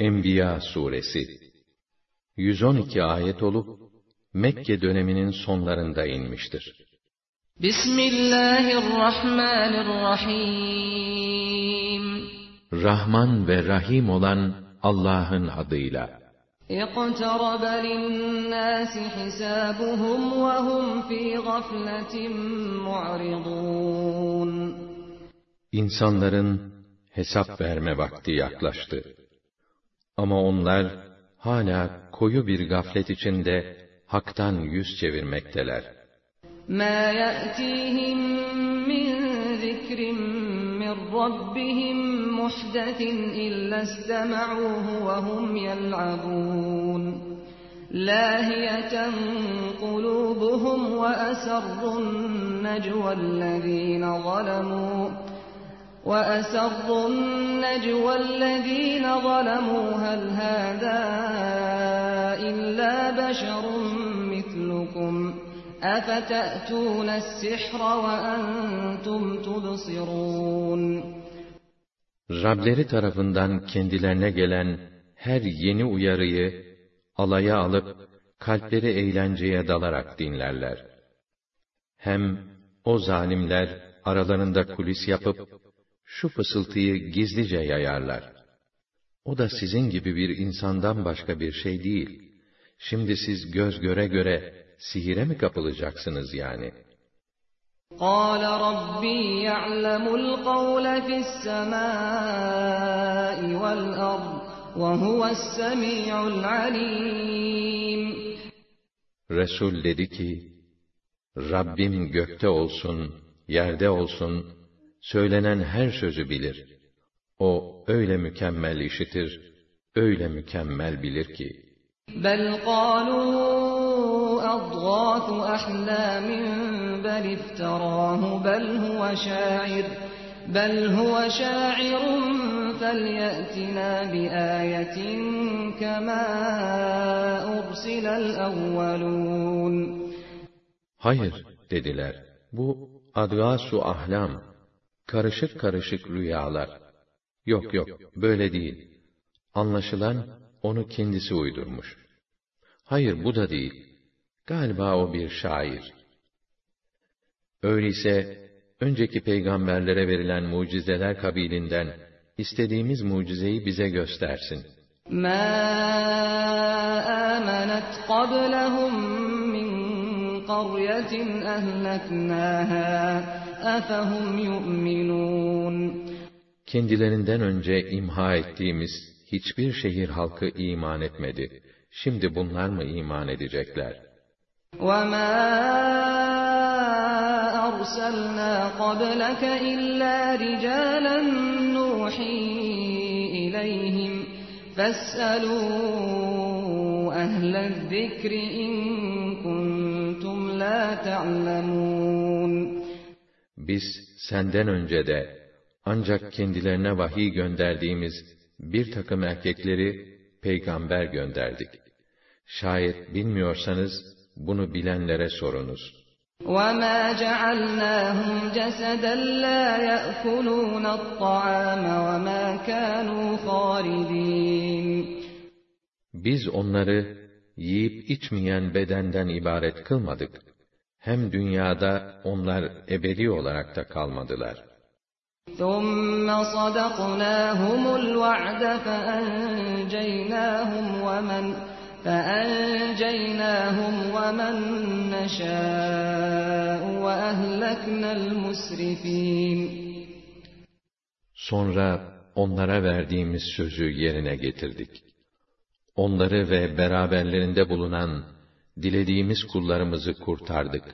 Enbiya suresi 112 ayet olup Mekke döneminin sonlarında inmiştir. Bismillahirrahmanirrahim Rahman ve Rahim olan Allah'ın adıyla. اقترب للناس حسابهم وهم في غفلة معرضون İnsanların hesap verme vakti yaklaştı. Ama onlar hala koyu bir gaflet içinde haktan yüz çevirmekteler. مَا يَأْتِيهِمْ مِنْ ذِكْرٍ مِّنْ رَبِّهِمْ مُحْدَثٍ إِلَّا اسْتَمَعُوهُ وَهُمْ يَلْعَبُونَ لَاهِيَةً قُلُوبُهُمْ وَأَسَرُّوا النَّجْوَى الَّذِينَ ظَلَمُوا وَأَسَرُّوا النَّجْوَى الَّذِينَ ظَلَمُوا هَلْ هَذَا إِلَّا بَشَرٌ مِثْلُكُمْ أَفَتَأْتُونَ السِّحْرَ وَأَنْتُمْ تُبْصِرُونَ Rableri tarafından kendilerine gelen her yeni uyarıyı alaya alıp kalpleri eğlenceye dalarak dinlerler. Hem o zalimler aralarında kulis yapıp şu fısıltıyı gizlice yayarlar. O da sizin gibi bir insandan başka bir şey değil. Şimdi siz göz göre göre sihire mi kapılacaksınız yani? قال ربي يعلم القول في السماء والأرض وهو السميع العليم Resul dedi ki, Rabbim gökte olsun, yerde olsun, söylenen her sözü bilir. O öyle mükemmel işitir, öyle mükemmel bilir ki. بل قالوا أضغاث أحلام بل افتراه بل هو شاعر بل هو شاعر فليأتنا بآية كما أرسل الأولون Hayır dediler. Bu adgasu ahlam, karışık karışık rüyalar. Yok yok, böyle değil. Anlaşılan onu kendisi uydurmuş. Hayır bu da değil. Galiba o bir şair. Öyleyse önceki peygamberlere verilen mucizeler kabilinden istediğimiz mucizeyi bize göstersin. ما آمنت قبلهم من قرية أهلكناها أفهم يؤمنون Kendilerinden önce imha ettiğimiz hiçbir şehir halkı iman etmedi. Şimdi bunlar mı iman edecekler? وما أرسلنا قبلك إلا رجالا نوحي إليهم فاسألوا أهل الذكر إن كنتم لا تعلمون Biz senden önce de ancak kendilerine vahiy gönderdiğimiz bir takım erkekleri peygamber gönderdik. Şayet bilmiyorsanız bunu bilenlere sorunuz. وما جعلناهم جسدا لا يأكلون الطعام وما كانوا خالدين Biz onları yiyip içmeyen bedenden ibaret kılmadık. Hem dünyada onlar ebedi olarak da kalmadılar. ثم صدقناهم الوعد فأنجيناهم ومن فأنجيناهم ومن نشاء وأهلكنا المسرفين Sonra onlara verdiğimiz sözü yerine getirdik. Onları ve beraberlerinde bulunan dilediğimiz kullarımızı kurtardık.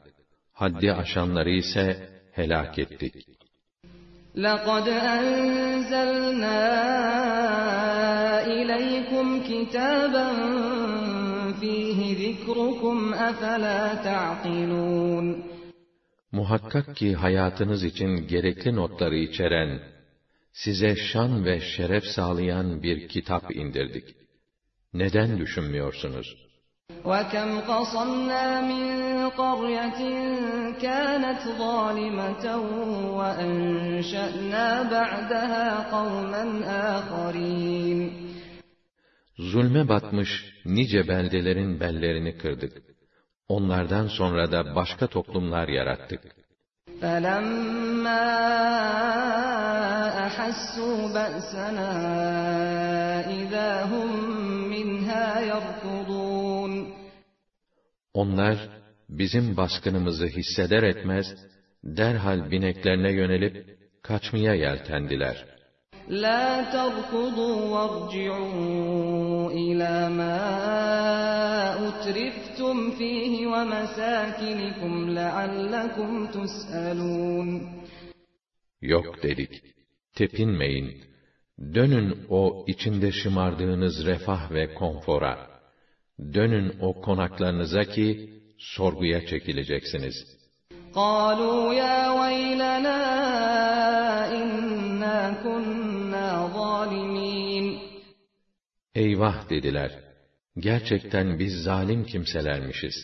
Haddi aşanları ise helak ettik. لقد أنزلنا إليكم كتابا فيه ذكركم أفلا تعقلون Muhakkak ki hayatınız için gerekli notları içeren, size şan ve şeref sağlayan bir kitap indirdik. Neden düşünmüyorsunuz? وكم قصمنا من قرية كانت ظالمة وأنشأنا بعدها قوما آخرين Zulme batmış nice beldelerin bellerini kırdık. Onlardan sonra da başka toplumlar yarattık. فَلَمَّا أَحَسُّوا بَأْسَنَا إِذَا هُمْ مِنْهَا يَرْكُضُونَ Onlar, bizim baskınımızı hisseder etmez, derhal bineklerine yönelip, kaçmaya yeltendiler. لَا تَرْكُضُوا وَارْجِعُوا إِلَى مَا أُتْرِفْتُمْ فِيهِ وَمَسَاكِنِكُمْ لَعَلَّكُمْ تُسْأَلُونَ Yok dedik, tepinmeyin, dönün o içinde şımardığınız refah ve konfora, dönün o konaklarınıza ki, sorguya çekileceksiniz.'' قالوا يا ويلنا إنا كنا ظالمين Eyvah dediler. Gerçekten biz zalim kimselermişiz.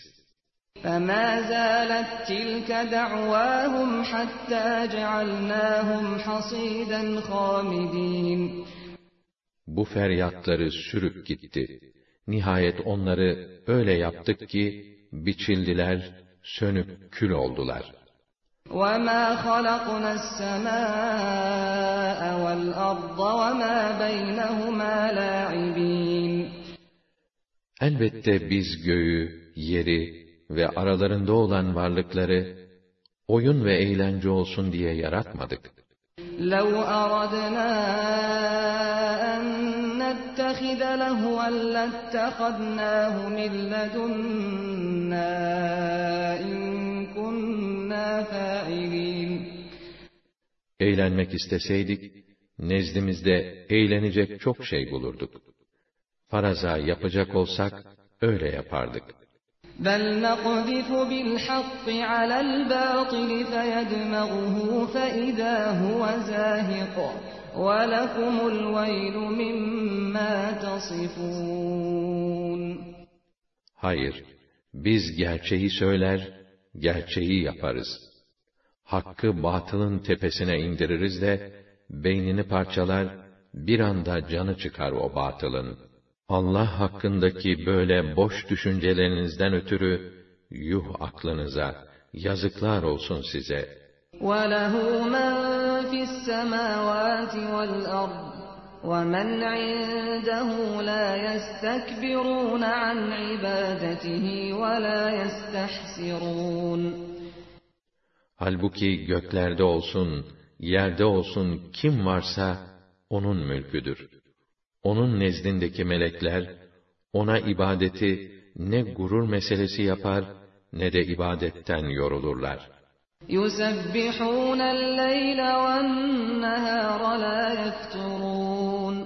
فما زالت تلك دعواهم حتى جعلناهم حصيدا خامدين Bu feryatları sürüp gitti. Nihayet onları öyle yaptık ki biçildiler, sönüp kül oldular. وَمَا خَلَقْنَا السَّمَاءَ وَالْأَرْضَ وَمَا بَيْنَهُمَا لَاعِبِينَ Elbette biz göğü, yeri ve aralarında olan varlıkları oyun ve eğlence olsun diye yaratmadık. لَوْ أَرَدْنَا أَن نَّتَّخِذَ لَهْوًا لَّاتَّخَذْنَاهُ مِن لَّدُنَّا إِن كُنَّا فَاعِلِينَ Eğlenmek isteseydik, nezdimizde eğlenecek çok şey bulurduk. Faraza yapacak olsak, öyle yapardık. بَلْ نَقْذِفُ بِالْحَقِّ عَلَى الْبَاطِلِ فَيَدْمَغُهُ فَإِذَا هُوَ زَاهِقٌ وَلَكُمُ الْوَيْلُ مِمَّا تَصِفُونَ Hayır, biz gerçeği söyler, gerçeği yaparız. Hakkı batılın tepesine indiririz de, beynini parçalar, bir anda canı çıkar o batılın. Allah hakkındaki böyle boş düşüncelerinizden ötürü, yuh aklınıza, yazıklar olsun size.'' وَلَهُ مَنْ فِي السَّمَاوَاتِ وَالْأَرْضِ وَمَنْ عِنْدَهُ لَا يَسْتَكْبِرُونَ عَنْ عِبَادَتِهِ وَلَا يَسْتَحْسِرُونَ Halbuki göklerde olsun, yerde olsun kim varsa onun mülküdür. Onun nezdindeki melekler ona ibadeti ne gurur meselesi yapar ne de ibadetten yorulurlar. يُسَبِّحُونَ اللَّيْلَ وَالنَّهَارَ لَا يَفْتُرُونَ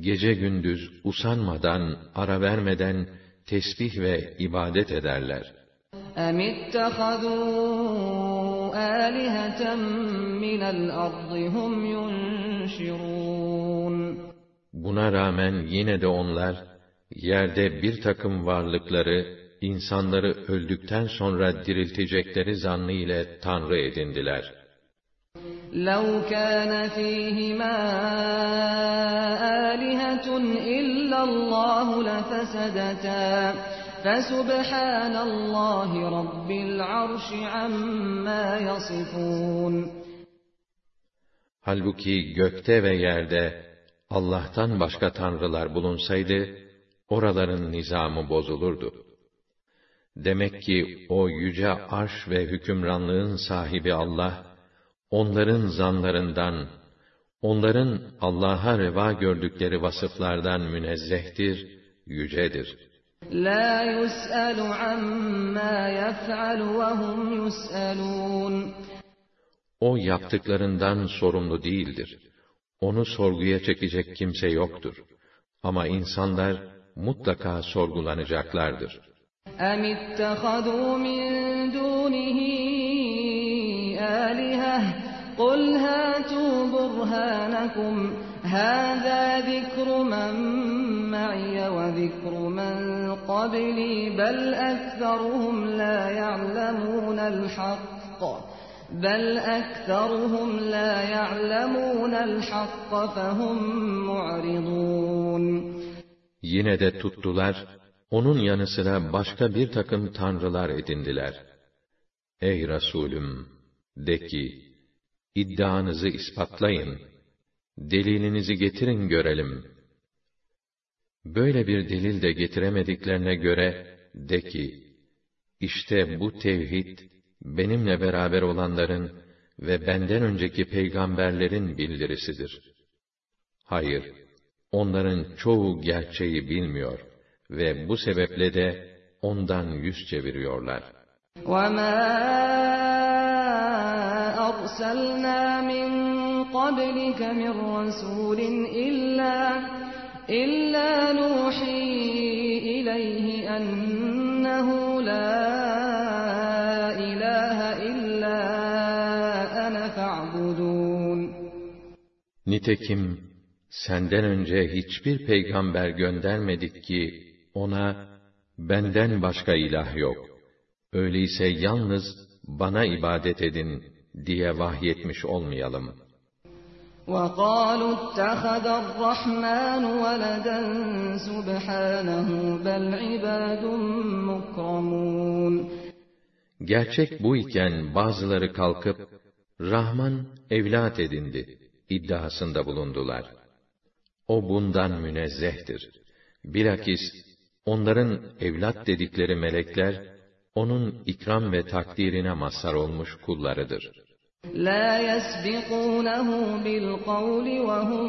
Gece gündüz usanmadan, ara vermeden tesbih ve ibadet ederler. أَمِ اتَّخَذُوا آلِهَةً مِّنَ الْأَرْضِ هُمْ يُنشِرُونَ Buna rağmen yine de onlar, yerde bir takım varlıkları, insanları öldükten sonra diriltecekleri zannı ile Tanrı edindiler. لَوْ كَانَ فِيهِمَا آلِهَةٌ إِلَّا اللَّهُ لَفَسَدَتَا فَسُبْحَانَ اللَّهِ رَبِّ الْعَرْشِ عَمَّا يَصِفُونَ Halbuki gökte ve yerde Allah'tan başka tanrılar bulunsaydı, oraların nizamı bozulurdu. Demek ki o yüce arş ve hükümranlığın sahibi Allah, onların zanlarından, onların Allah'a reva gördükleri vasıflardan münezzehtir, yücedir. La yus'alu amma yef'alu ve hum yus'alun. O yaptıklarından sorumlu değildir. Onu sorguya çekecek kimse yoktur. Ama insanlar mutlaka sorgulanacaklardır. أَمِ اتَّخَذُوا مِن دُونِهِ آلِهَةً قُلْ هَاتُوا بُرْهَانَكُمْ هَٰذَا ذِكْرُ مَن مَّعِيَ وَذِكْرُ مَن قَبْلِي بَلْ أَكْثَرُهُمْ لَا يَعْلَمُونَ الْحَقَّ بَلْ أَكْثَرُهُمْ لَا يَعْلَمُونَ الْحَقَّ فَهُمْ مُعْرِضُونَ. Yine de tuttular, onun yanı sıra başka bir takım tanrılar edindiler. Ey Resulüm! De ki, iddianızı ispatlayın, delilinizi getirin görelim. Böyle bir delil de getiremediklerine göre, de ki, işte bu tevhid, benimle beraber olanların ve benden önceki peygamberlerin bildirisidir. Hayır, onların çoğu gerçeği bilmiyor ve bu sebeple de ondan yüz çeviriyorlar. وَمَا أَرْسَلْنَا مِنْ قَبْلِكَ مِنْ رَسُولٍ إِلَّا إِلَّا نُوحِي إِلَيْهِ أَنَّهُ لَا إِلَٰهَ إِلَّا أَنَا فَاعْبُدُونِ Nitekim senden önce hiçbir peygamber göndermedik ki ona benden başka ilah yok. Öyleyse yalnız bana ibadet edin diye vahyetmiş olmayalım. وَقَالُوا اتَّخَذَ الرَّحْمَنُ وَلَدًا سُبْحَانَهُ بَلْ عِبَادٌ مُكْرَمُونَ Gerçek bu iken bazıları kalkıp Rahman evlat edindi iddiasında bulundular. O bundan münezzehtir. Bilakis onların evlat dedikleri melekler onun ikram ve takdirine mazhar olmuş kullarıdır. لَا يَسْبِقُونَهُ بِالْقَوْلِ وَهُمْ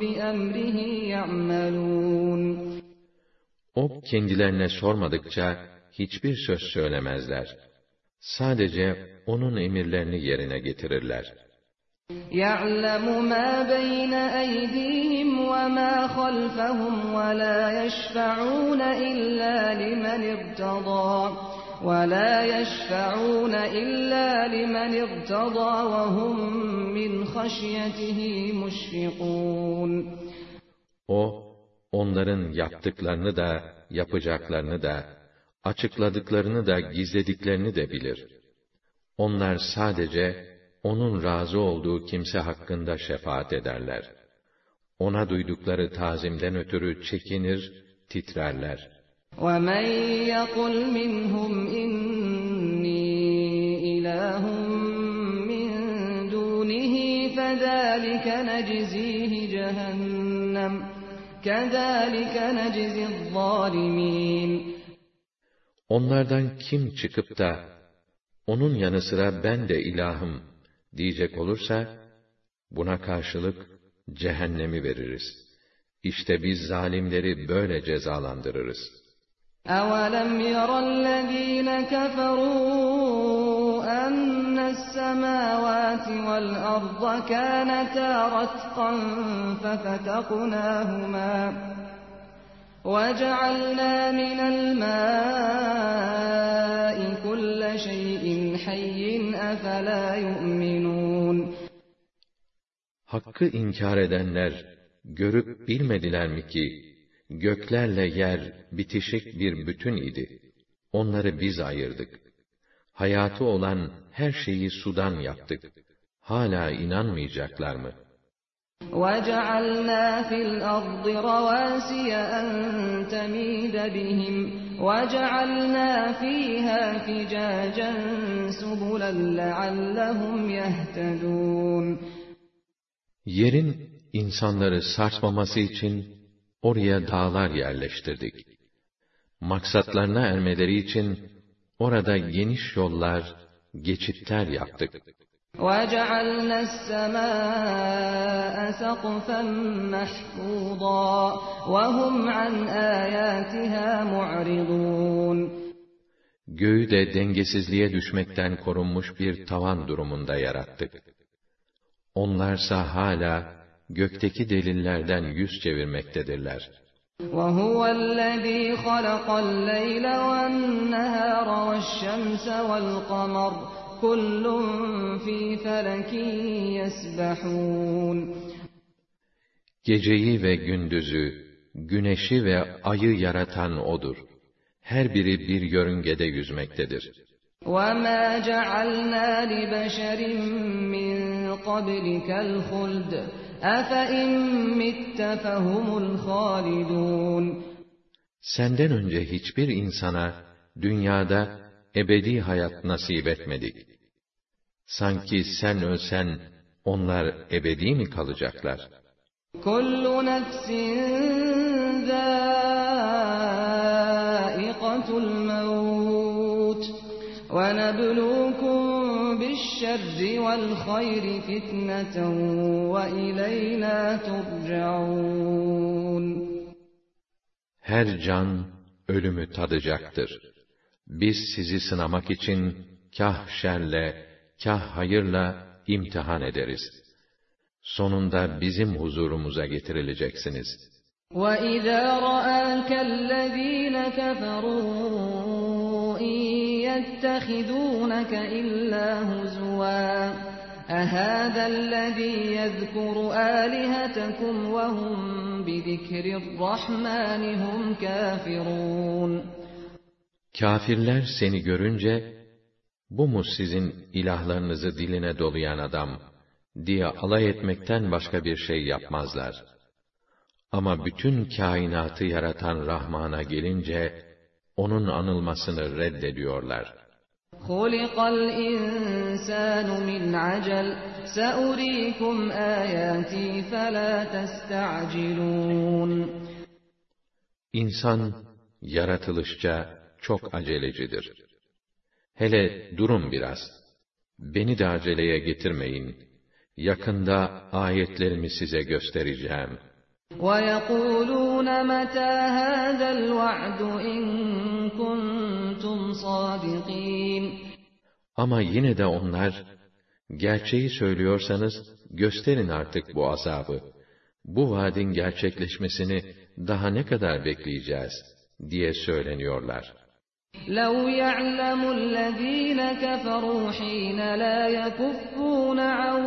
بِأَمْرِهِ يَعْمَلُونَ O kendilerine sormadıkça hiçbir söz söylemezler. Sadece onun emirlerini yerine getirirler. يَعْلَمُ مَا بَيْنَ أَيْدِيهِمْ وَمَا خَلْفَهُمْ وَلَا يَشْفَعُونَ إِلَّا لِمَنِ ارْتَضَى وَلَا يَشْفَعُونَ إِلَّا لِمَنِ ارْتَضَى وَهُمْ مِنْ خَشْيَتِهِ مُشْفِقُونَ O, onların yaptıklarını da, yapacaklarını da, açıkladıklarını da, gizlediklerini de bilir. Onlar sadece, onun razı olduğu kimse hakkında şefaat ederler. Ona duydukları tazimden ötürü çekinir, titrerler. وَمَنْ يَقُلْ مِنْهُمْ إِنِّي إِلَٰهٌ مِّن دُونِهِ فَذَٰلِكَ نَجْزِيهِ جَهَنَّمَ كَذَٰلِكَ نَجْزِي الظَّالِمِينَ Onlardan kim çıkıp da, onun yanı sıra ben de ilahım diyecek olursa, buna karşılık cehennemi veririz. İşte biz zalimleri böyle cezalandırırız. أَوَلَمْ يَرَ الَّذ۪ينَ كَفَرُوا أَنَّ السَّمَاوَاتِ وَالْأَرْضَ كَانَتَا رَتْقًا فَفَتَقْنَاهُمَا وَجَعَلْنَا مِنَ الْمَاءِ كُلَّ شَيْءٍ حَيٍّ أَفَلَا يُؤْمِنُونَ Hakkı inkar edenler, görüp bilmediler mi ki, göklerle yer bitişik bir bütün idi. Onları biz ayırdık. Hayatı olan her şeyi sudan yaptık. Hala inanmayacaklar mı? وَجَعَلْنَا فِي الْأَرْضِ رَوَاسِيَ أَن تَمِيدَ بِهِمْ وَجَعَلْنَا فِيهَا فِجَاجًا سُبُلًا لَعَلَّهُمْ يَهْتَدُونَ Yerin insanları sarsmaması için oraya dağlar yerleştirdik. Maksatlarına ermeleri için orada geniş yollar, geçitler yaptık. وَجَعَلْنَا السَّمَاءَ سَقْفًا مَحْفُوظًا وَهُمْ عَنْ آيَاتِهَا مُعْرِضُونَ Göğü de dengesizliğe düşmekten korunmuş bir tavan durumunda yarattık. Onlarsa hala gökteki delillerden yüz çevirmektedirler. وَهُوَ الَّذ۪ي خَلَقَ اللَّيْلَ وَالنَّهَارَ وَالشَّمْسَ وَالْقَمَرَ كُلٌّ ف۪ي فَلَكٍ يَسْبَحُونَ Geceyi ve gündüzü, güneşi ve ayı yaratan O'dur. Her biri bir yörüngede yüzmektedir. وَمَا جَعَلْنَا لِبَشَرٍ مِّن قَبْلِكَ الْخُلْدَ أَفَإِن مِّتَّ فَهُمُ الْخَالِدُونَ Senden önce hiçbir insana dünyada ebedi hayat nasip etmedik. Sanki sen ölsen onlar ebedi mi kalacaklar? Mevt ve neblukum bi'ş-şerri vel hayri fitneten ve ileyna turcaun. Her can ölümü tadacaktır. Biz sizi sınamak için kah şerle, kah hayırla imtihan ederiz. Sonunda bizim huzurumuza getirileceksiniz. وَإِذَا رَآكَ الَّذ۪ينَ كَفَرُوا اِنْ يَتَّخِذُونَكَ إِلَّا هُزُوًا أَهَذَا الَّذ۪ي يَذْكُرُ آلِهَتَكُمْ وَهُمْ بِذِكْرِ الرَّحْمَنِ هُمْ كَافِرُونَ Kafirler seni görünce, bu mu sizin ilahlarınızı diline dolayan adam diye alay etmekten başka bir şey yapmazlar. Ama bütün kainatı yaratan Rahman'a gelince, onun anılmasını reddediyorlar. خُلِقَ الْاِنْسَانُ مِنْ عَجَلٍ سَأُرِيكُمْ آيَاتِي فَلَا تَسْتَعْجِلُونَ İnsan, yaratılışça çok acelecidir. Hele durun biraz. Beni de aceleye getirmeyin. Yakında ayetlerimi size göstereceğim. وَيَقُولُونَ مَتَى هَذَا الْوَعْدُ اِنْ كُنْتُمْ صَادِقِينَ Ama yine de onlar, gerçeği söylüyorsanız, gösterin artık bu azabı. Bu vaadin gerçekleşmesini daha ne kadar bekleyeceğiz, diye söyleniyorlar. لَوْ يَعْلَمُ الَّذ۪ينَ كَفَرُوا حِينَ لَا يَكُفُّونَ عَنْ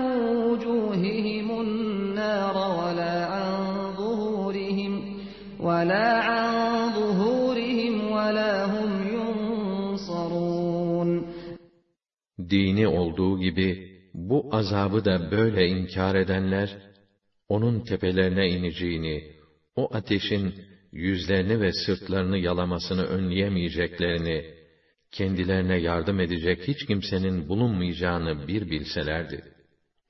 وُجُوهِهِمُ النَّارَ وَلَا عَنْ ظُهُورِهِمْ وَلَا عَنْ ظُهُورِهِمْ وَلَا هُمْ يُنْصَرُونَ Dini olduğu gibi, bu azabı da böyle inkar edenler, onun tepelerine ineceğini, o ateşin yüzlerini ve sırtlarını yalamasını önleyemeyeceklerini, kendilerine yardım edecek hiç kimsenin bulunmayacağını bir bilselerdi.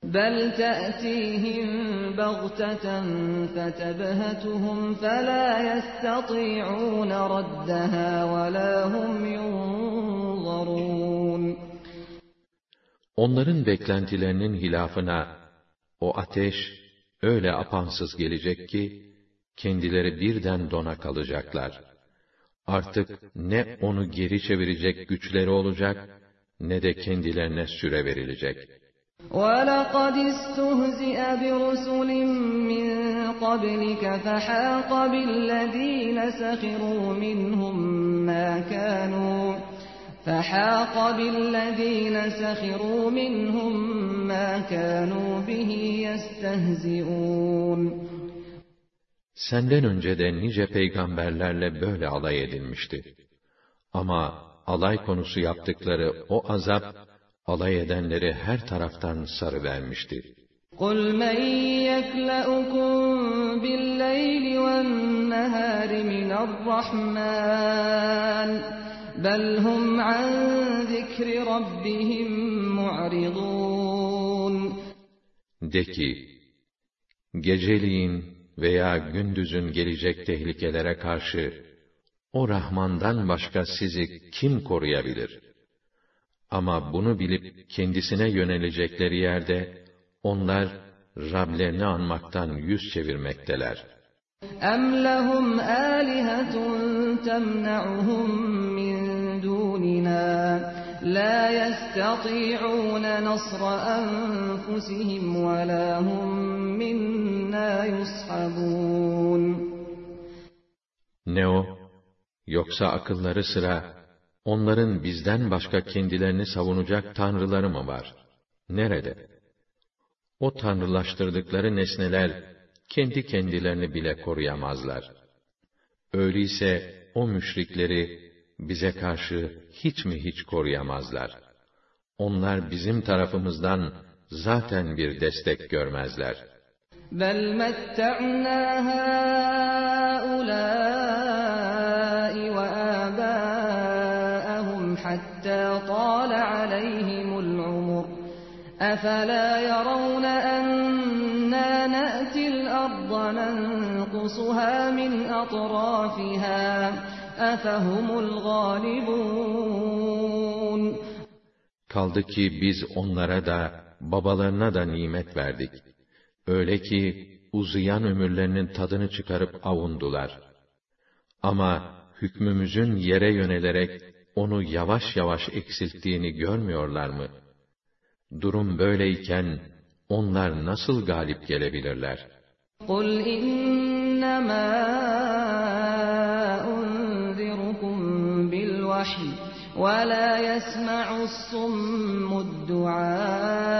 بَلْ تَأْتِيهِمْ بَغْتَةً فَتَبْهَتُهُمْ فَلَا يَسْتَطِيعُونَ رَدَّهَا وَلَا هُمْ يُنظَرُونَ Onların beklentilerinin hilafına, o ateş öyle apansız gelecek ki, kendileri birden dona kalacaklar. Artık ne onu geri çevirecek güçleri olacak, ne de kendilerine süre verilecek. وَلَقَدْ اسْتُهْزِئَ بِرُسُلٍ مِّن قَبْلِكَ فَحَاقَ بِالَّذ۪ينَ سَخِرُوا مِنْهُمْ مَا كَانُوا فَحَاقَ بِالَّذ۪ينَ سَخِرُوا مِنْهُمْ مَا كَانُوا بِهِ يَسْتَهْزِئُونَ Senden önce de nice peygamberlerle böyle alay edilmişti. Ama alay konusu yaptıkları o azap, alay edenleri her taraftan sarıvermişti. قُلْ مَنْ يَكْلَؤُكُمْ بِاللَّيْلِ وَالنَّهَارِ مِنَ الرَّحْمَنِ بَلْ هُمْ عَنْ ذِكْرِ رَبِّهِمْ مُعْرِضُونَ De ki, geceliğin veya gündüzün gelecek tehlikelere karşı, o Rahman'dan başka sizi kim koruyabilir? Ama bunu bilip kendisine yönelecekleri yerde, onlar Rablerini anmaktan yüz çevirmekteler. أَمْ لَهُمْ آلِهَةٌ تَمْنَعُهُمْ مِنْ دُونِنَا لَا يَسْتَطِيعُونَ نَصْرَ أَنْفُسِهِمْ وَلَا هُمْ مِنَّا يُصْحَبُونَ Ne o? Yoksa akılları sıra, onların bizden başka kendilerini savunacak tanrıları mı var? Nerede? O tanrılaştırdıkları nesneler, kendi kendilerini bile koruyamazlar. Öyleyse o müşrikleri bize karşı hiç mi hiç koruyamazlar? Onlar bizim tarafımızdan zaten bir destek görmezler. بَلْ مَتَّعْنَا هَٰؤُلَاءِ وَآبَاءَهُمْ حَتَّىٰ طَالَ عَلَيْهِمُ الْعُمُرُ أَفَلَا يَرَوْنَ أَنَّا نَأْتِي الْأَرْضَ نَنقُصُهَا مِنْ أَطْرَافِهَا أفهم الغالبون Kaldı ki biz onlara da, babalarına da nimet verdik. Öyle ki, uzayan ömürlerinin tadını çıkarıp avundular. Ama, hükmümüzün yere yönelerek, onu yavaş yavaş eksilttiğini görmüyorlar mı? Durum böyleyken, onlar nasıl galip gelebilirler? قُلْ إِنَّمَا بِالْوَحْيِ وَلَا يَسْمَعُ الصُّمُّ الدُّعَاءَ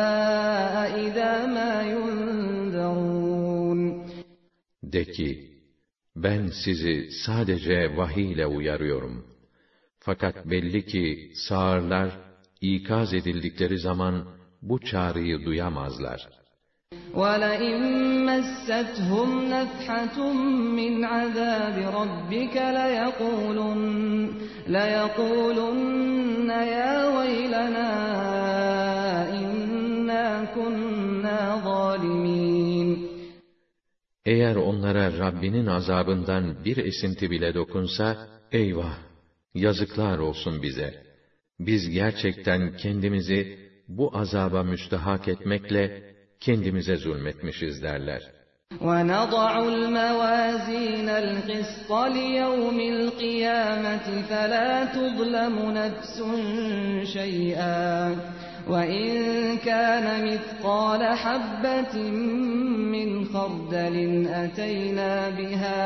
إِذَا مَا يُنذَرُونَ De ki, ben sizi sadece vahiy ile uyarıyorum. Fakat belli ki sağırlar, ikaz edildikleri zaman bu çağrıyı duyamazlar. وَلَئِن مَّسَّتْهُمْ نَفْحَةٌ مِّنْ عَذَابِ رَبِّكَ لَيَقُولُنَّ, ليقولن يَا وَيْلَنَا إِنَّا كُنَّا ظَالِمِينَ Eğer onlara Rabbinin azabından bir esinti bile dokunsa, eyvah, yazıklar olsun bize. Biz gerçekten kendimizi bu azaba müstahak etmekle kendimize zulmetmişiz derler. وَنَضَعُ الْمَوَازِينَ الْقِسْطَ لِيَوْمِ الْقِيَامَةِ فَلَا تُظْلَمُ نَفْسٌ شَيْئًا وَإِنْ كَانَ مِثْقَالَ حَبَّةٍ مِّنْ خَرْدَلٍ أَتَيْنَا بِهَا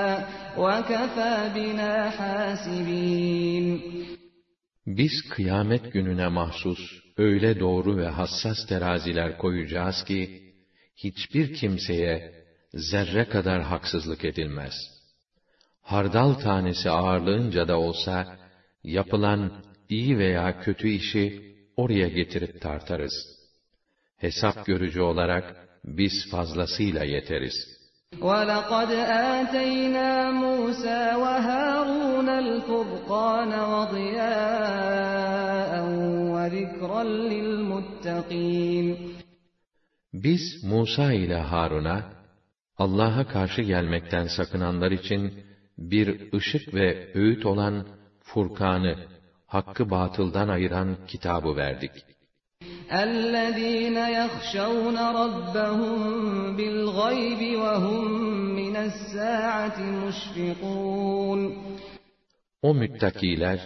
وَكَفَى بِنَا حَاسِبِينَ Biz kıyamet gününe mahsus öyle doğru ve hassas teraziler koyacağız ki, hiçbir kimseye zerre kadar haksızlık edilmez. Hardal tanesi ağırlığınca da olsa, yapılan iyi veya kötü işi oraya getirip tartarız. Hesap görücü olarak biz fazlasıyla yeteriz. وَلَقَدْ آتَيْنَا مُوسَى وَهَارُونَ الْفُرْقَانَ وَضِيَاءً وَذِكْرًا لِلْمُتَّقِينَ Biz Musa ile Harun'a Allah'a karşı gelmekten sakınanlar için bir ışık ve öğüt olan Furkan'ı, hakkı batıldan ayıran kitabı verdik. الَّذ۪ينَ يَخْشَوْنَ رَبَّهُمْ بِالْغَيْبِ وَهُمْ مِنَ السَّاعَةِ مُشْفِقُونَ O müttakiler,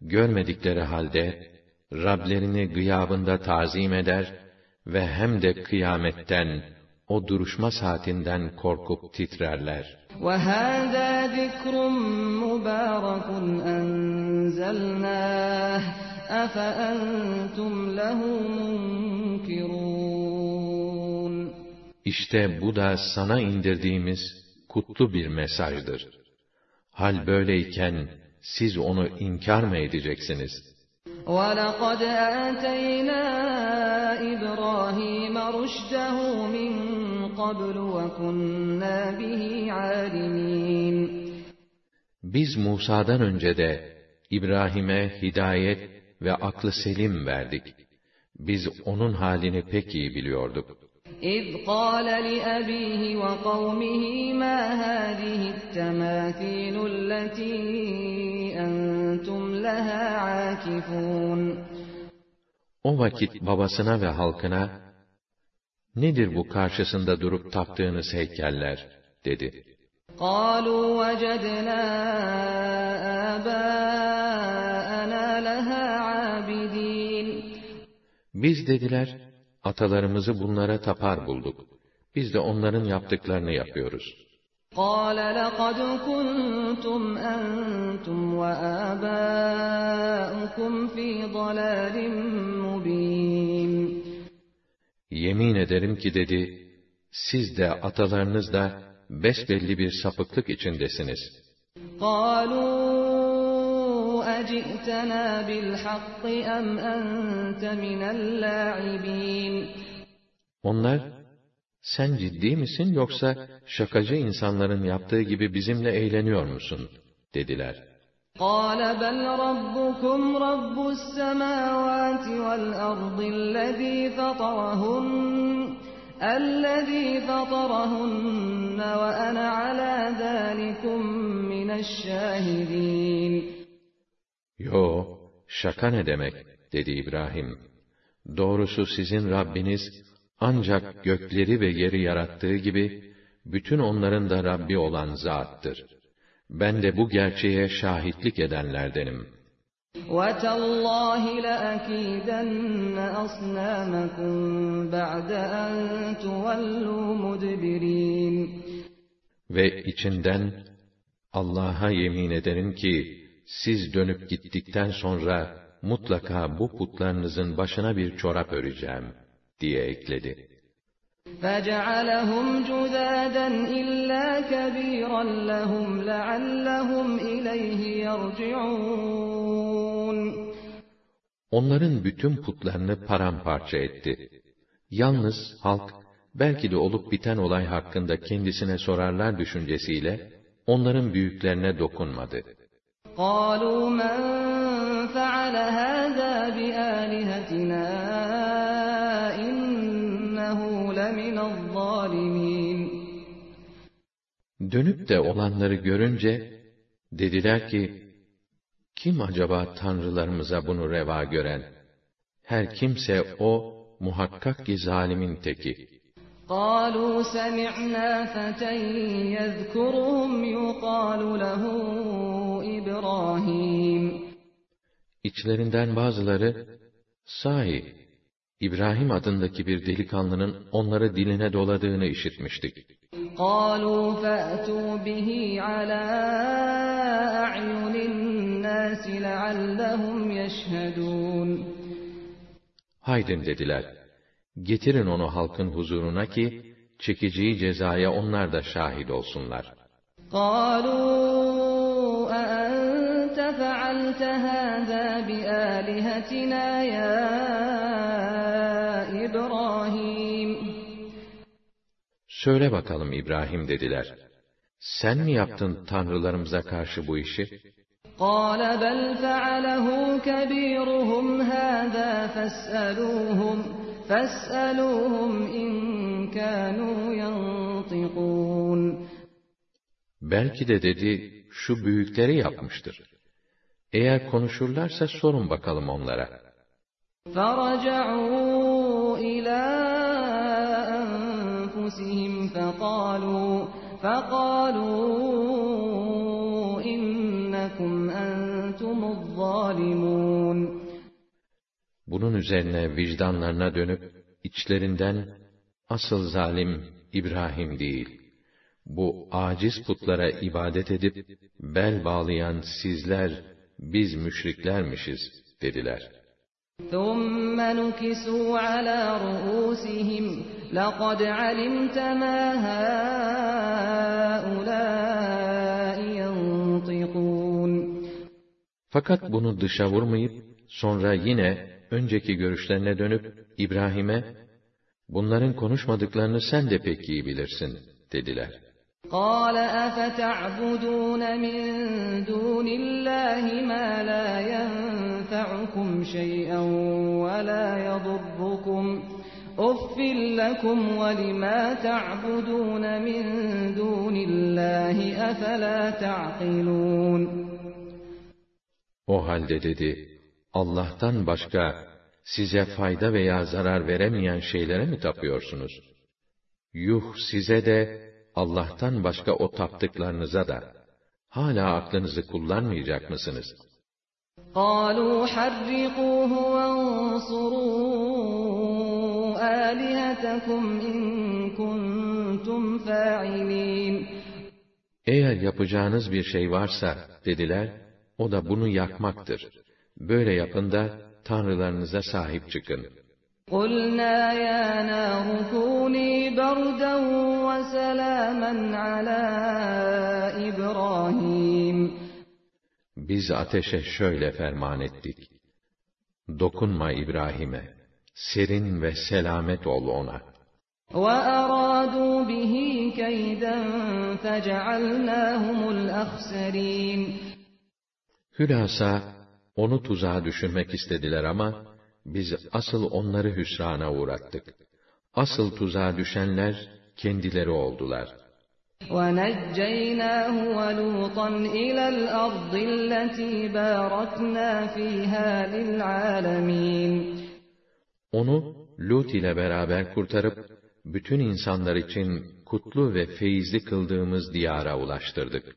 görmedikleri halde, Rablerini gıyabında tazim eder ve hem de kıyametten, o duruşma saatinden korkup titrerler. وَهَذَا ذِكْرٌ مُبَارَكٌ أَنزَلْنَاهُ أَفَأَنْتُمْ لَهُ مُنْكِرُونَ İşte bu da sana indirdiğimiz kutlu bir mesajdır. Hal böyleyken siz onu inkar mı edeceksiniz? وَلَقَدْ آتَيْنَا إِبْرَاهِيمَ رُشْدَهُ مِنْ قَبْلُ وَكُنَّا بِهِ عَالِمِينَ Biz Musa'dan önce de İbrahim'e hidayet ve aklı selim verdik. Biz onun halini pek iyi biliyorduk. إِذْ قَالَ لِأَبِيهِ وَقَوْمِهِ مَا هَذِهِ التَّمَاثِيلُ الَّتِي أَنْتُمْ لَهَا عَاكِفُونَ O vakit babasına ve halkına, nedir bu karşısında durup taptığınız heykeller, dedi. قَالُوا وَجَدْنَا آبَاءَنَا لَهَا عَابِدِينَ Biz dediler, atalarımızı bunlara tapar bulduk. Biz de onların yaptıklarını yapıyoruz. قَالَ لَقَدْ كُنْتُمْ أَنْتُمْ وَآبَاؤُكُمْ فِي ضَلَالٍ مُبِينٍ Yemin ederim ki dedi, siz de atalarınız da besbelli bir sapıklık içindesiniz. قَالُوا أَجِئْتَنَا بِالْحَقِّ أَمْ أَنْتَ مِنَ اللَّاعِبِينَ Onlar, sen ciddi misin yoksa şakacı insanların yaptığı gibi bizimle eğleniyor musun? dediler. قال بل ربكم رب السماوات والأرض الذي فطرهن الذي فطرهن وأنا على ذلكم من الشاهدين Yo, şaka ne demek, dedi İbrahim. Doğrusu sizin Rabbiniz, ancak gökleri ve yeri yarattığı gibi, bütün onların da Rabbi olan zattır. Ben de bu gerçeğe şahitlik edenlerdenim. وَتَاللَّهِ لَأَكِيدَنَّ أَصْنَامَكُمْ بَعْدَ أَنْ تُوَلُّوا مُدْبِرِينَ Ve içinden, Allah'a yemin ederim ki, siz dönüp gittikten sonra, mutlaka bu putlarınızın başına bir çorap öreceğim, diye ekledi. فَجَعَلَهُمْ جُذَاذًا إِلَّا كَبِيرًا لَهُمْ لَعَلَّهُمْ إِلَيْهِ يَرْجِعُونَ Onların bütün putlarını paramparça etti. Yalnız halk, belki de olup biten olay hakkında kendisine sorarlar düşüncesiyle, onların büyüklerine dokunmadı. قَالُوا مَنْ فَعَلَ هَذَا بِآلِهَتِنَا إِنَّهُ لَمِنَ الظَّالِمِينَ Dönüp de olanları görünce, dediler ki, kim acaba tanrılarımıza bunu reva gören? Her kimse o, muhakkak ki zalimin teki. قالوا سمعنا فتى يذكرهم يقال له إبراهيم İçlerinden bazıları, sahi, İbrahim adındaki bir delikanlının onları diline doladığını işitmiştik. قالوا فأتوا به على أعين الناس لعلهم يشهدون Haydin dediler, getirin onu halkın huzuruna ki, çekeceği cezaya onlar da şahit olsunlar. قالوا أأنت فعلت هذا بآلهتنا يا إبراهيم Söyle bakalım İbrahim dediler. Sen mi yaptın tanrılarımıza karşı bu işi? قال بل فعله كبيرهم هذا فاسألوهم فاسألوهم إن كانوا ينطقون Belki de dedi, şu büyükleri yapmıştır. Eğer konuşurlarsa sorun bakalım onlara. فرجعوا إلى أنفسهم فقالوا فقالوا إنكم أنتم الظالمون Bunun üzerine vicdanlarına dönüp, içlerinden, asıl zalim İbrahim değil, bu aciz putlara ibadet edip, bel bağlayan sizler, biz müşriklermişiz, dediler. ثم نكسوا على رؤوسهم لقد علمت ما هؤلاء ينطقون Fakat bunu dışa vurmayıp, sonra yine önceki görüşlerine dönüp, İbrahim'e, bunların konuşmadıklarını sen de pek iyi bilirsin, dediler. قال أفتعبدون من دون الله ما لا ينفعكم شيئا ولا يضركم أف لكم ولما تعبدون من دون الله أفلا تعقلون O halde dedi, Allah'tan başka size fayda veya zarar veremeyen şeylere mi tapıyorsunuz? Yuh size de, Allah'tan başka o taptıklarınıza da, hala aklınızı kullanmayacak mısınız? قالوا حرقوه وانصروا آلهتكم إن كنتم فاعلين Eğer yapacağınız bir şey varsa, dediler, o da bunu yakmaktır. Böyle yapın da, tanrılarınıza sahip çıkın. قلنا يا نار كوني بردا وسلاما على إبراهيم Biz ateşe şöyle ferman ettik. Dokunma İbrahim'e, serin ve selamet ol ona. وأرادوا به كيدا فجعلناهم الأخسرين Hülasa, onu tuzağa düşürmek istediler ama, biz asıl onları hüsrana uğrattık. Asıl tuzağa düşenler, kendileri oldular. وَنَجَّيْنَاهُ وَلُوطًا إِلَى الْأَرْضِ الَّتِي بَارَكْنَا فِيهَا لِلْعَالَمِينَ Onu Lut ile beraber kurtarıp, bütün insanlar için kutlu ve feyizli kıldığımız diyara ulaştırdık.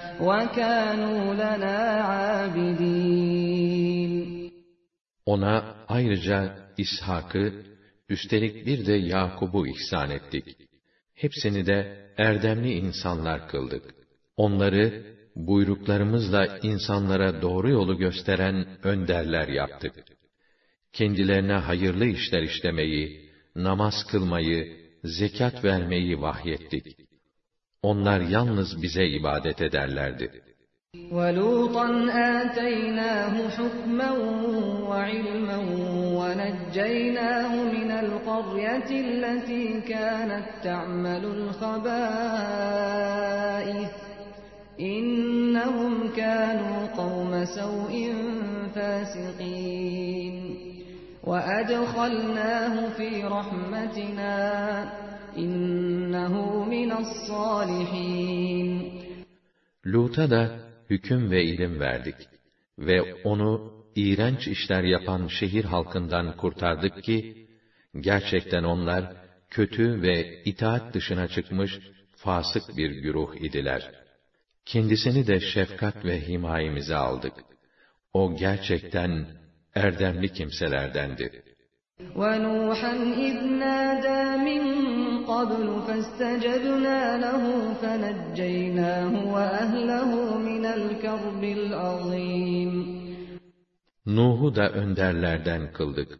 وَكَانُوا لَنَا عَابِدِينَ Ona ayrıca İshak'ı, üstelik bir de Yakub'u ihsan ettik. Hepsini de erdemli insanlar kıldık. Onları, buyruklarımızla insanlara doğru yolu gösteren önderler yaptık. Kendilerine hayırlı işler işlemeyi, namaz kılmayı, zekat vermeyi vahyettik. Onlar yalnız bize ibadet ederlerdi. وَلُوطًا آتَيْنَاهُ حُكْمًا وَعِلْمًا وَنَجَّيْنَاهُ مِنَ الْقَرْيَةِ الَّتِي كَانَتْ تَعْمَلُ الْخَبَائِثَ إِنَّهُمْ كَانُوا قَوْمَ سَوْءٍ فَاسِقِينَ وَأَدْخَلْنَاهُ فِي رَحْمَتِنَا İnnehu salihin. Lut'a da hüküm ve ilim verdik ve onu iğrenç işler yapan şehir halkından kurtardık ki gerçekten onlar kötü ve itaat dışına çıkmış fasık bir güruh idiler. Kendisini de şefkat ve himayemize aldık. O gerçekten erdemli kimselerdendi.'' وَنُوحًا إِذْ نَادَى مِن قَبْلُ فَاسْتَجَبْنَا لَهُ فَنَجَّيْنَاهُ وَأَهْلَهُ مِنَ الْكَرْبِ الْعَظِيمِ Nuh'u da önderlerden kıldık.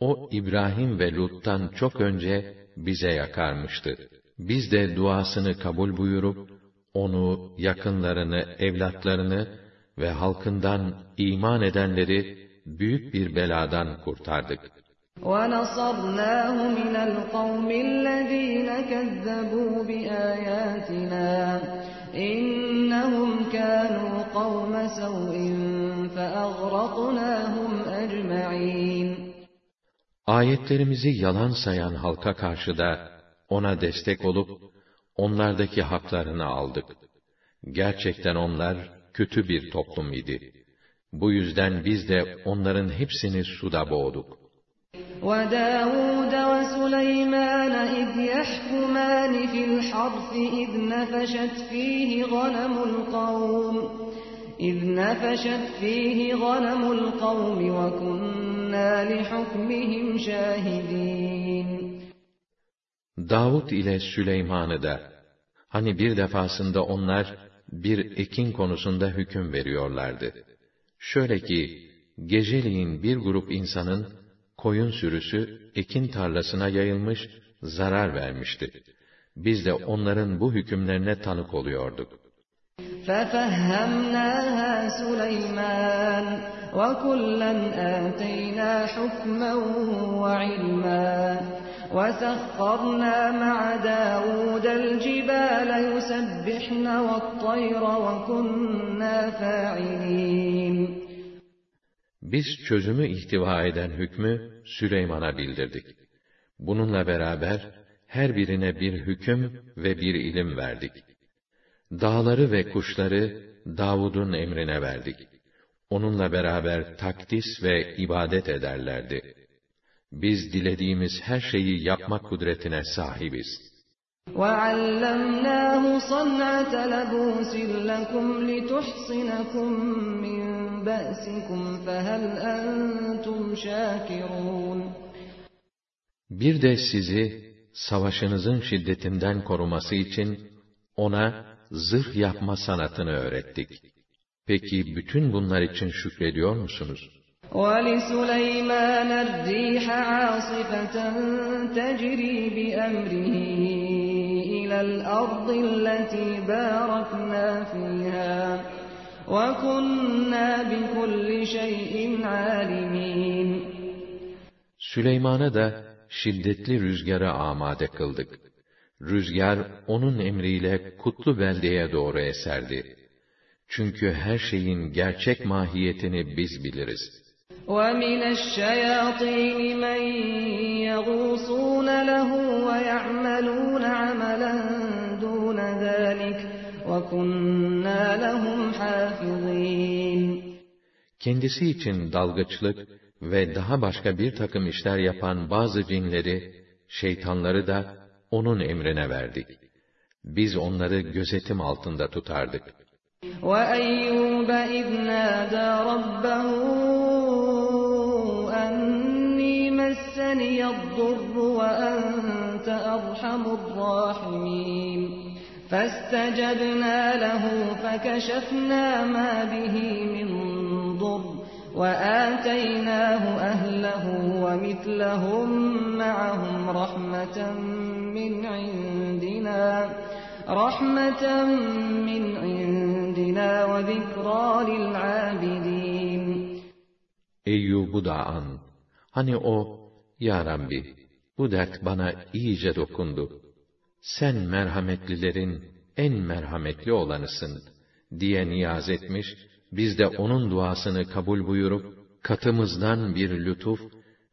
O İbrahim ve Lut'tan çok önce bize yakarmıştı. Biz de duasını kabul buyurup onu, yakınlarını, evlatlarını ve halkından iman edenleri büyük bir beladan kurtardık. وَنَصَرْنَاهُ مِنَ الْقَوْمِ الَّذ۪ينَ كَذَّبُوا بِآيَاتِنَا إِنَّهُمْ كَانُوا قَوْمَ سَوْءٍ فَأَغْرَقْنَاهُمْ أَجْمَعِينَ Ayetlerimizi yalan sayan halka karşı da ona destek olup onlardaki haklarını aldık. Gerçekten onlar kötü bir toplum idi. Bu yüzden biz de onların hepsini suda boğduk. وَدَاوُودَ وَسُلَيْمَانَ إِذْ يَحْكُمَانِ فِي الْحَرْثِ إِذْ نَفَشَتْ فِيهِ غَنَمُ الْقَوْمِ إِذْ نَفَشَتْ فِيهِ غَنَمُ الْقَوْمِ وَكُنَّا لِحُكْمِهِمْ شَاهِدِينَ Davud ile Süleyman'ı da, hani bir defasında onlar, bir ekin konusunda hüküm veriyorlardı. Şöyle ki, geceliğin bir grup insanın, koyun sürüsü, ekin tarlasına yayılmış, zarar vermişti. Biz de onların bu hükümlerine tanık oluyorduk. فَفَهَّمْنَاهَا سُلَيْمَانَ وَكُلًّا آتَيْنَا حُكْمًا وَعِلْمًا وَسَخَّرْنَا مَعَ دَاوُودَ الْجِبَالَ يُسَبِّحْنَ وَالطَّيْرَ وَكُنَّا فَاعِلِينَ biz çözümü ihtiva eden hükmü Süleyman'a bildirdik. Bununla beraber her birine bir hüküm ve bir ilim verdik. Dağları ve kuşları Davud'un emrine verdik. Onunla beraber takdis ve ibadet ederlerdi. Biz dilediğimiz her şeyi yapma kudretine sahibiz. وَعَلَّمْنَاهُ صَنْعَةَ لَبُوسٍ لَكُمْ لِتُحْصِنَكُمْ مِنْ بَأْسِكُمْ فَهَلْ أَنْتُمْ شَاكِرُونَ Bir de sizi savaşınızın şiddetinden koruması için ona zırh yapma sanatını öğrettik. Peki bütün bunlar için şükrediyor musunuz? وَلِسُلَيْمَانَ الرِّيحَ عَاصِفَةً تَجْرِي بِأَمْرِهِ إِلَى الْأَرْضِ الَّتِي بَارَكْنَا فِيهَا وَكُنَّا بِكُلِّ شَيْءٍ عَالِمِينَ Süleyman'a da şiddetli rüzgara amade kıldık. Rüzgar onun emriyle kutlu beldeye doğru eserdi. Çünkü her şeyin gerçek mahiyetini biz biliriz. وَمِنَ الشَّيَاطِينِ مَنْ يَغُوصُونَ لَهُ وَيَعْمَلُونَ عَمَلًا Kendisi için dalgıçlık ve daha başka bir takım işler yapan bazı cinleri, şeytanları da onun emrine verdik. Biz onları gözetim altında tutardık. وَأَيُّوبَ إِذْ نَادَى رَبَّهُ أَنِّي مَسَّنِيَ الضُّرُّ وَأَنْتَ أَرْحَمُ الرَّاحِمِينَ فَاسْتَجَبْنَا لَهُ فَكَشَفْنَا مَا بِهِ مِنْ ضُرٍّ وَآتَيْنَاهُ أَهْلَهُ وَمِثْلَهُمْ مَعَهُمْ رَحْمَةً مِّنْ عِنْدِنَا رَحْمَةً مِّنْ عِنْدِنَا وَذِكْرَى لِلْعَابِدِينَ Eyyub'u da an. Hani o, Ya Rabbi, bu dert bana iyice dokundu. Sen merhametlilerin en merhametli olanısın, diye niyaz etmiş biz de onun duasını kabul buyurup, katımızdan bir lütuf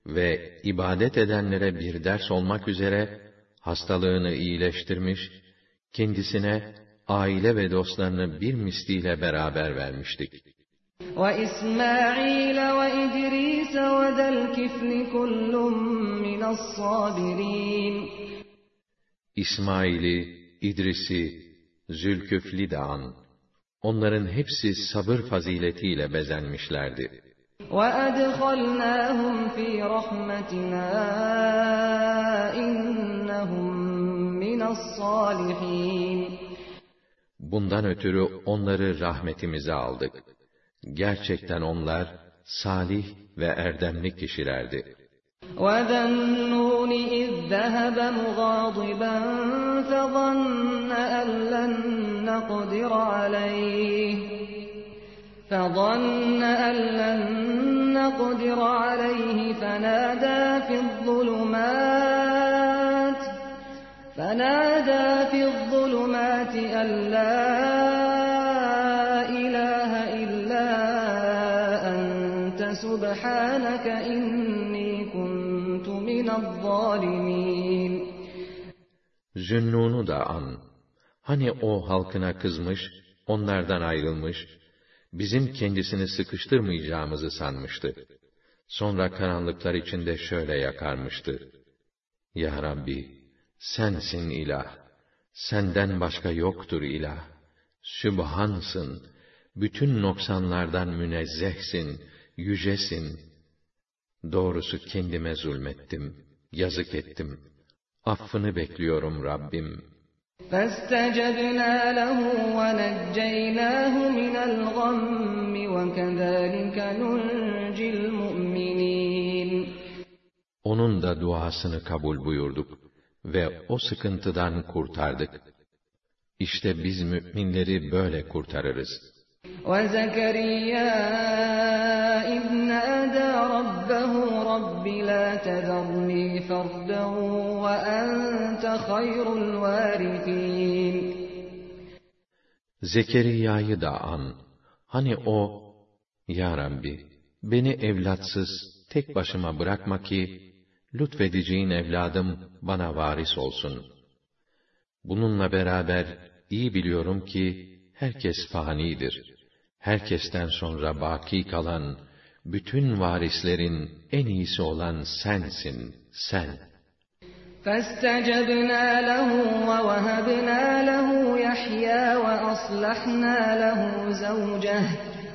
ve ibadet edenlere bir ders olmak üzere, hastalığını iyileştirmiş, kendisine aile ve dostlarını bir misliyle beraber vermiştik. وَإِسْمَاعِيلَ وَإِدْرِيسَ وَذَا الْكِفْلِ كُلٌّ مِّنَ الصَّابِرِينَ İsmail'i, İdris'i, Zülküfl'i de an. Onların hepsi sabır faziletiyle bezenmişlerdi. وَأَدْخَلْنَاهُمْ فِي رَحْمَتِنَا إِنَّهُمْ مِنَ الصَّالِحِينَ Bundan ötürü onları rahmetimize aldık. Gerçekten onlar salih ve erdemli kişilerdi. وَذَا النُّونِ إِذ ذَّهَبَ مُغَاضِبًا فَظَنَّ أَن لَّن نَّقْدِرَ عَلَيْهِ فَظَنَّ أَن لَّن نَّقْدِرَ عَلَيْهِ فَنَادَىٰ فِي الظُّلُمَاتِ فَنَادَىٰ فِي الظُّلُمَاتِ أَن لَّا إِلَٰهَ إِلَّا أَنتَ سُبْحَانَكَ إِنِّي Zünnun'u da an. Hani o halkına kızmış, onlardan ayrılmış, bizim kendisini sıkıştırmayacağımızı sanmıştı. Sonra karanlıklar içinde şöyle yakarmıştı. Ya Rabbi, sensin ilah. Senden başka yoktur ilah. Sübhansın. Bütün noksanlardan münezzehsin, yücesin. Doğrusu kendime zulmettim, yazık ettim. Affını bekliyorum Rabbim. فَاسْتَجَبْنَا لَهُ وَنَجَّيْنَاهُ مِنَ الْغَمِّ وَكَذَٰلِكَ نُنْجِي الْمُؤْمِنِينَ Onun da duasını kabul buyurduk ve o sıkıntıdan kurtardık. İşte biz müminleri böyle kurtarırız. وَزَكَرِيَّا إِذْ نَادَىٰ رَبَّهُ رَبِّ لَا تَذَرْنِي فَرْدًا وَأَنتَ خَيْرُ الْوَارِثِينَ Zekeriya'yı da an. Hani o, Ya Rabbi, beni evlatsız, tek başıma bırakma ki, lütfedeceğin evladım bana varis olsun. Bununla beraber iyi biliyorum ki, herkes fanidir. Herkesten sonra baki kalan, bütün varislerin en iyisi olan sensin, sen. فَاسْتَجَبْنَا لَهُ وَوَهَبْنَا لَهُ يَحْيَىٰ وَأَصْلَحْنَا لَهُ زَوْجَهُ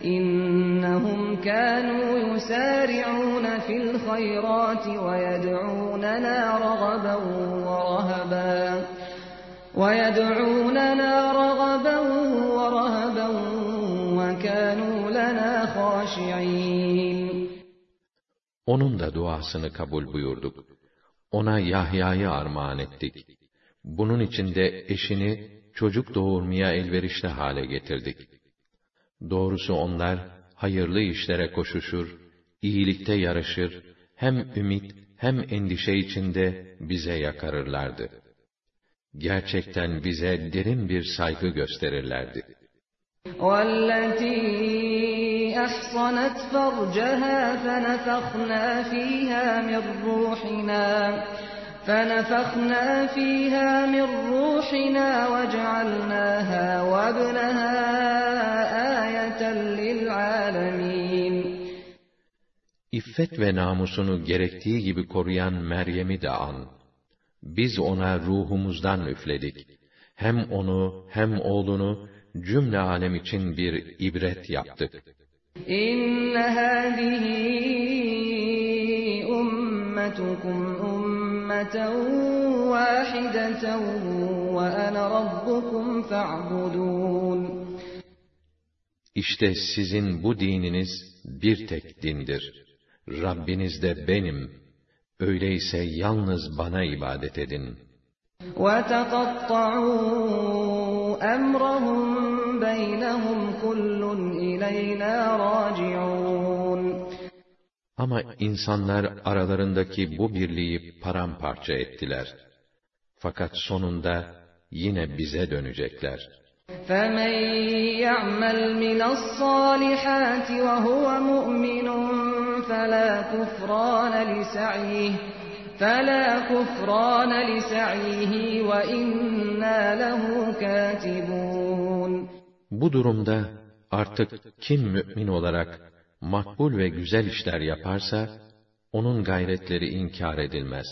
إِنَّهُمْ كَانُوا يُسَارِعُونَ فِي الْخَيْرَاتِ وَيَدْعُونَنَا رَغَبًا وَرَهَبًا وَيَدْعُونَنَا رَغَبًا وَرَهَبًا وَكَانُوا لَنَا خَاشِعِينَ Onun da duasını kabul buyurduk. Ona Yahya'yı armağan ettik. Bunun için de eşini çocuk doğurmaya elverişli hale getirdik. Doğrusu onlar hayırlı işlere koşuşur, iyilikte yarışır, hem ümit hem endişe içinde bize yakarırlardı. Gerçekten bize derin bir saygı gösterirlerdi. وَالَّتِي أَحْصَنَتْ فَرْجَهَا فَنَفَخْنَا فِيهَا مِنْ رُوحِنَا فَنَفَخْنَا فِيهَا مِنْ رُوحِنَا وَجَعَلْنَاهَا وَابْنَهَا آيَةً لِلْعَالَمِينَ İffet ve namusunu gerektiği gibi koruyan Meryem'i de an. Biz ona ruhumuzdan üfledik. Hem onu hem oğlunu cümle alem için bir ibret yaptık. İnne hâzihi ummetukum ummeten vâhideten ve ene rabbukum fa'budûn. İşte sizin bu dininiz bir tek dindir. Rabbiniz de benim. Öyleyse yalnız bana ibadet edin. وَتَقَطَّعُوا أَمْرَهُمْ بَيْنَهُمْ كُلٌّ إِلَيْنَا رَاجِعُونَ Ama insanlar aralarındaki bu birliği paramparça ettiler. Fakat sonunda yine bize dönecekler. فَمَنْ يَعْمَلْ مِنَ الصَّالِحَاتِ وَهُوَ مُؤْمِنٌ فَلَا كُفْرَانَ لِسَعْيِهِ فَلَا كُفْرَانَ لِسَعْيِهِ وَإِنَّا لَهُ كَاتِبُونَ Bu durumda artık kim mümin olarak makbul ve güzel işler yaparsa, onun gayretleri inkar edilmez.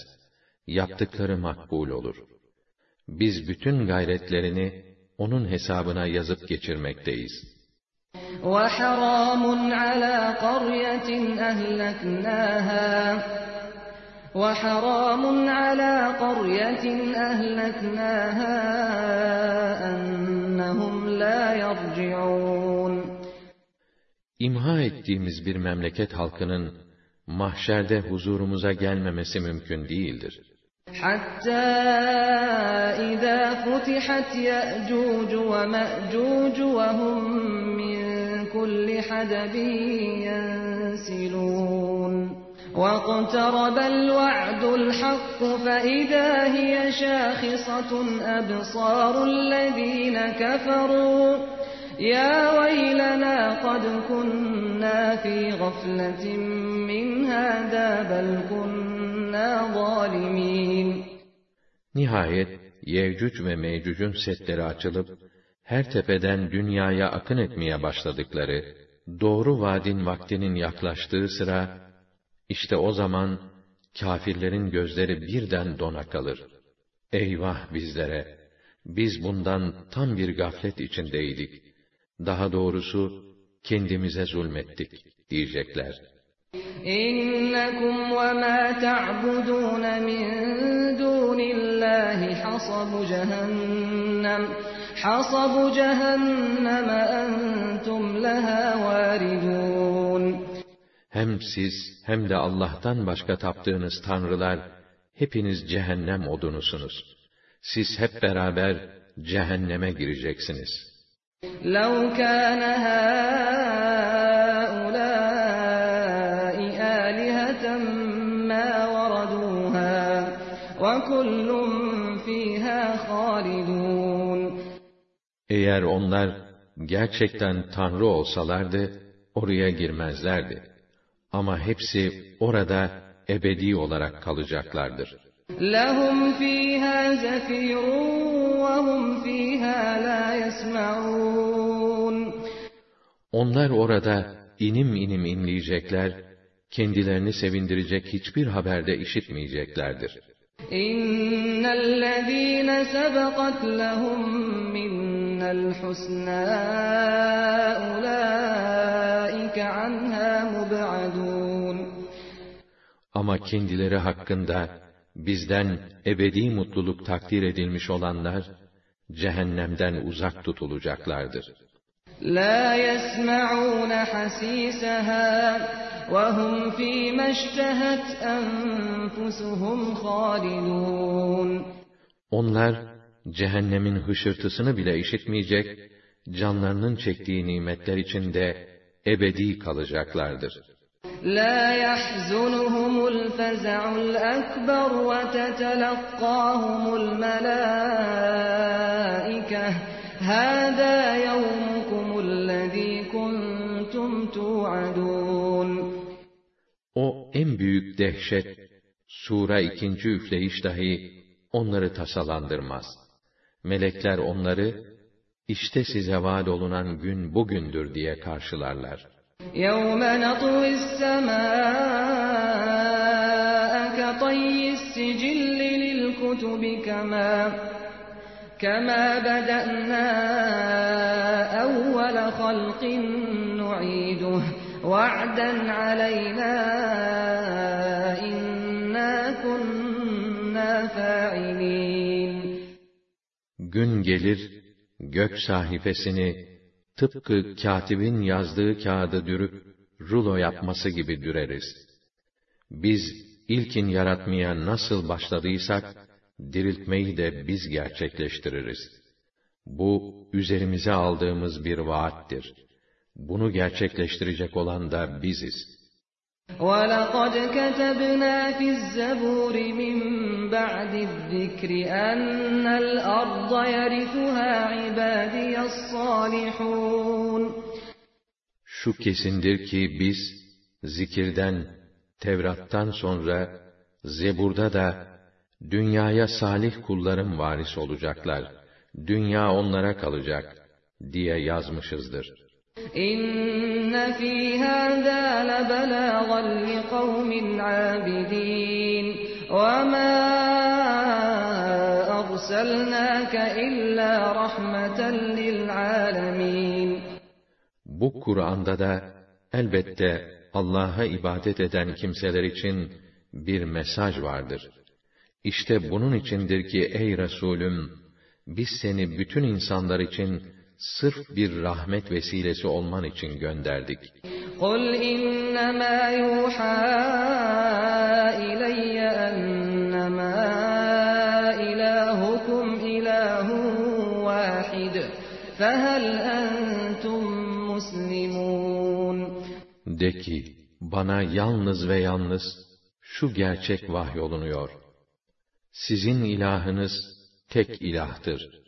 Yaptıkları makbul olur. Biz bütün gayretlerini onun hesabına yazıp geçirmekteyiz. وَحَرَامٌ عَلَى قَرْيَةٍ أَهْلَكْنَاهَا وحرام على قرية أهلكناها أنهم لا يرجعون İmha ettiğimiz bir memleket halkının mahşerde huzurumuza gelmemesi mümkün değildir. حتى إذا فتحت يأجوج ومأجوج وهم من كل حدب ينسلون واقترب الوعد الحق فإذا هي شاخصة أبصار الذين كفروا يا ويلنا قد كنا في غفلة من هذا بل كنا ظالمين Nihayet Yevcüc ve Mevcüc'ün setleri açılıp her tepeden dünyaya akın etmeye başladıkları doğru vadin vaktinin yaklaştığı sıra işte o zaman kâfirlerin gözleri birden dona kalır. Eyvah bizlere! Biz bundan tam bir gaflet içindeydik. Daha doğrusu kendimize zulmettik diyecekler. İnnekum ve ma ta'budun min dunillahi hasabu cehennem hasabu cehennem entum leha varidun Hem siz hem de Allah'tan başka taptığınız tanrılar hepiniz cehennem odunusunuz. Siz hep beraber cehenneme gireceksiniz. لو كان هؤلاء آلهة ما وردوها وكل فيها خالدون Eğer onlar gerçekten tanrı olsalardı oraya girmezlerdi. Ama hepsi orada ebedi olarak kalacaklardır. لهم فيها زفير وهم فيها لا يسمعون Onlar orada inim inim inleyecekler, kendilerini sevindirecek hiçbir haberde işitmeyeceklerdir. إن الذين سبقت لهم منا الحسنى أولئك عنها مبعدون Ama kendileri hakkında bizden ebedi mutluluk takdir edilmiş olanlar cehennemden uzak tutulacaklardır. لا يسمعون حسيسها وهم فيما اشتهت أنفسهم خالدون Onlar cehennemin hışırtısını bile işitmeyecek, canlarının çektiği nimetler içinde ebedi kalacaklardır. لا يحزنهم الفزع الأكبر وتتلقاهم الملائكة هذا يومكم الذي كنتم توعدون O en büyük dehşet, sura ikinci üfleyiş dahi onları tasalandırmaz. Melekler onları, işte size vaat olunan gün bugündür diye karşılarlar. يَوْمَ نَطْوِي السَّمَاءَ كَطَيِّ السِّجِلِّ لِلْكُتُبِ كَمَا كَمَا بَدَأْنَا أَوَّلَ خَلْقٍ نُعِيدُهُ وَعْدًا عَلَيْنَا Gün gelir, gök sahifesini tıpkı katibin yazdığı kağıdı dürüp rulo yapması gibi düreriz. Biz ilkin yaratmaya nasıl başladıysak diriltmeyi de biz gerçekleştiririz. Bu üzerimize aldığımız bir vaattir. Bunu gerçekleştirecek olan da biziz. وَلَقَدْ كَتَبْنَا فِي الزَّبُورِ مِنْ بَعْدِ الذِّكْرِ أَنَّ الْأَرْضَ يَرِثُهَا عِبَادِيَ الصَّالِحُونَ Şu kesindir ki biz zikirden, Tevrat'tan sonra Zebur'da da dünyaya salih kullarım varis olacaklar. Dünya onlara kalacak diye yazmışızdır. İnne fî hâzâ lebelâgan li kavmin âbidîn ve mâ arsalnâke illâ rahmeten lil âlemîn. Bu Kur'an'da da elbette Allah'a ibadet eden kimseler için bir mesaj vardır. İşte bunun içindir ki ey Resulüm, biz seni bütün insanlar için sırf bir rahmet vesilesi olman için gönderdik. قُلْ إِنَّمَا يُوحَى إِلَيَّ أَنَّمَا إِلَٰهُكُمْ إِلَٰهٌ وَاحِدٌ فَهَلْ أَنْتُمْ مُسْلِمُونَ De ki, bana yalnız ve yalnız şu gerçek vahyolunuyor. Sizin ilahınız tek ilahtır.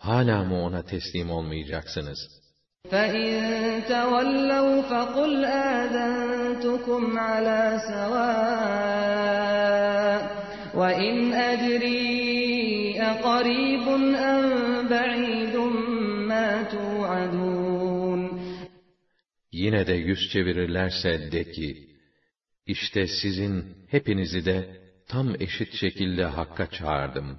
Hala mı ona teslim olmayacaksınız? فَإِن تَوَلَّوْا فَقُلْ آذَنْتُكُمْ عَلَى سَوَاءٍ وَإِنْ أَدْرِي أَقَرِيبٌ أَمْ بَعِيدٌ مَا تُوعَدُونَ Yine de yüz çevirirlerse de ki, işte sizin hepinizi de tam eşit şekilde Hakk'a çağırdım.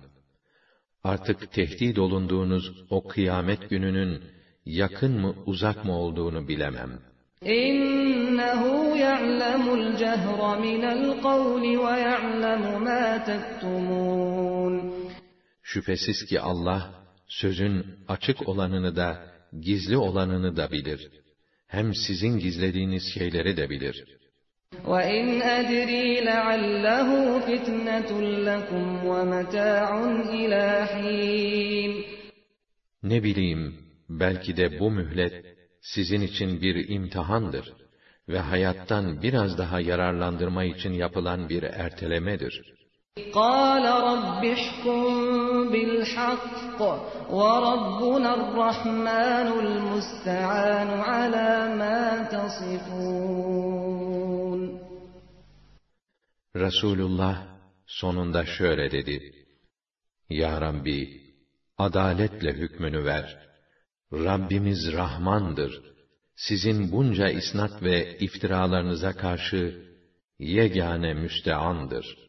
Artık tehdit olunduğunuz o kıyamet gününün yakın mı uzak mı olduğunu bilemem. İnnehu ya'lemul cehra minel kavli ve ya'lemu ma tektumun. Şüphesiz ki Allah, sözün açık olanını da, gizli olanını da bilir. Hem sizin gizlediğiniz şeyleri de bilir. وَإِنْ أَدْرِي لَعَلَّهُ فِتْنَةٌ لَكُمْ وَمَتَاعٌ إِلَى حِينٍ Ne bileyim, belki de bu mühlet sizin için bir imtihandır ve hayattan biraz daha yararlandırma için yapılan bir ertelemedir. قَالَ رَبِّ احْكُم بِالْحَقِّ وَرَبُّنَا الرَّحْمَنُ الْمُسْتَعَانُ عَلَى مَا تَصِفُونَ Resulullah sonunda şöyle dedi. Ya Rabbi, adaletle hükmünü ver. Rabbimiz Rahmandır. Sizin bunca isnat ve iftiralarınıza karşı yegane müsteandır.''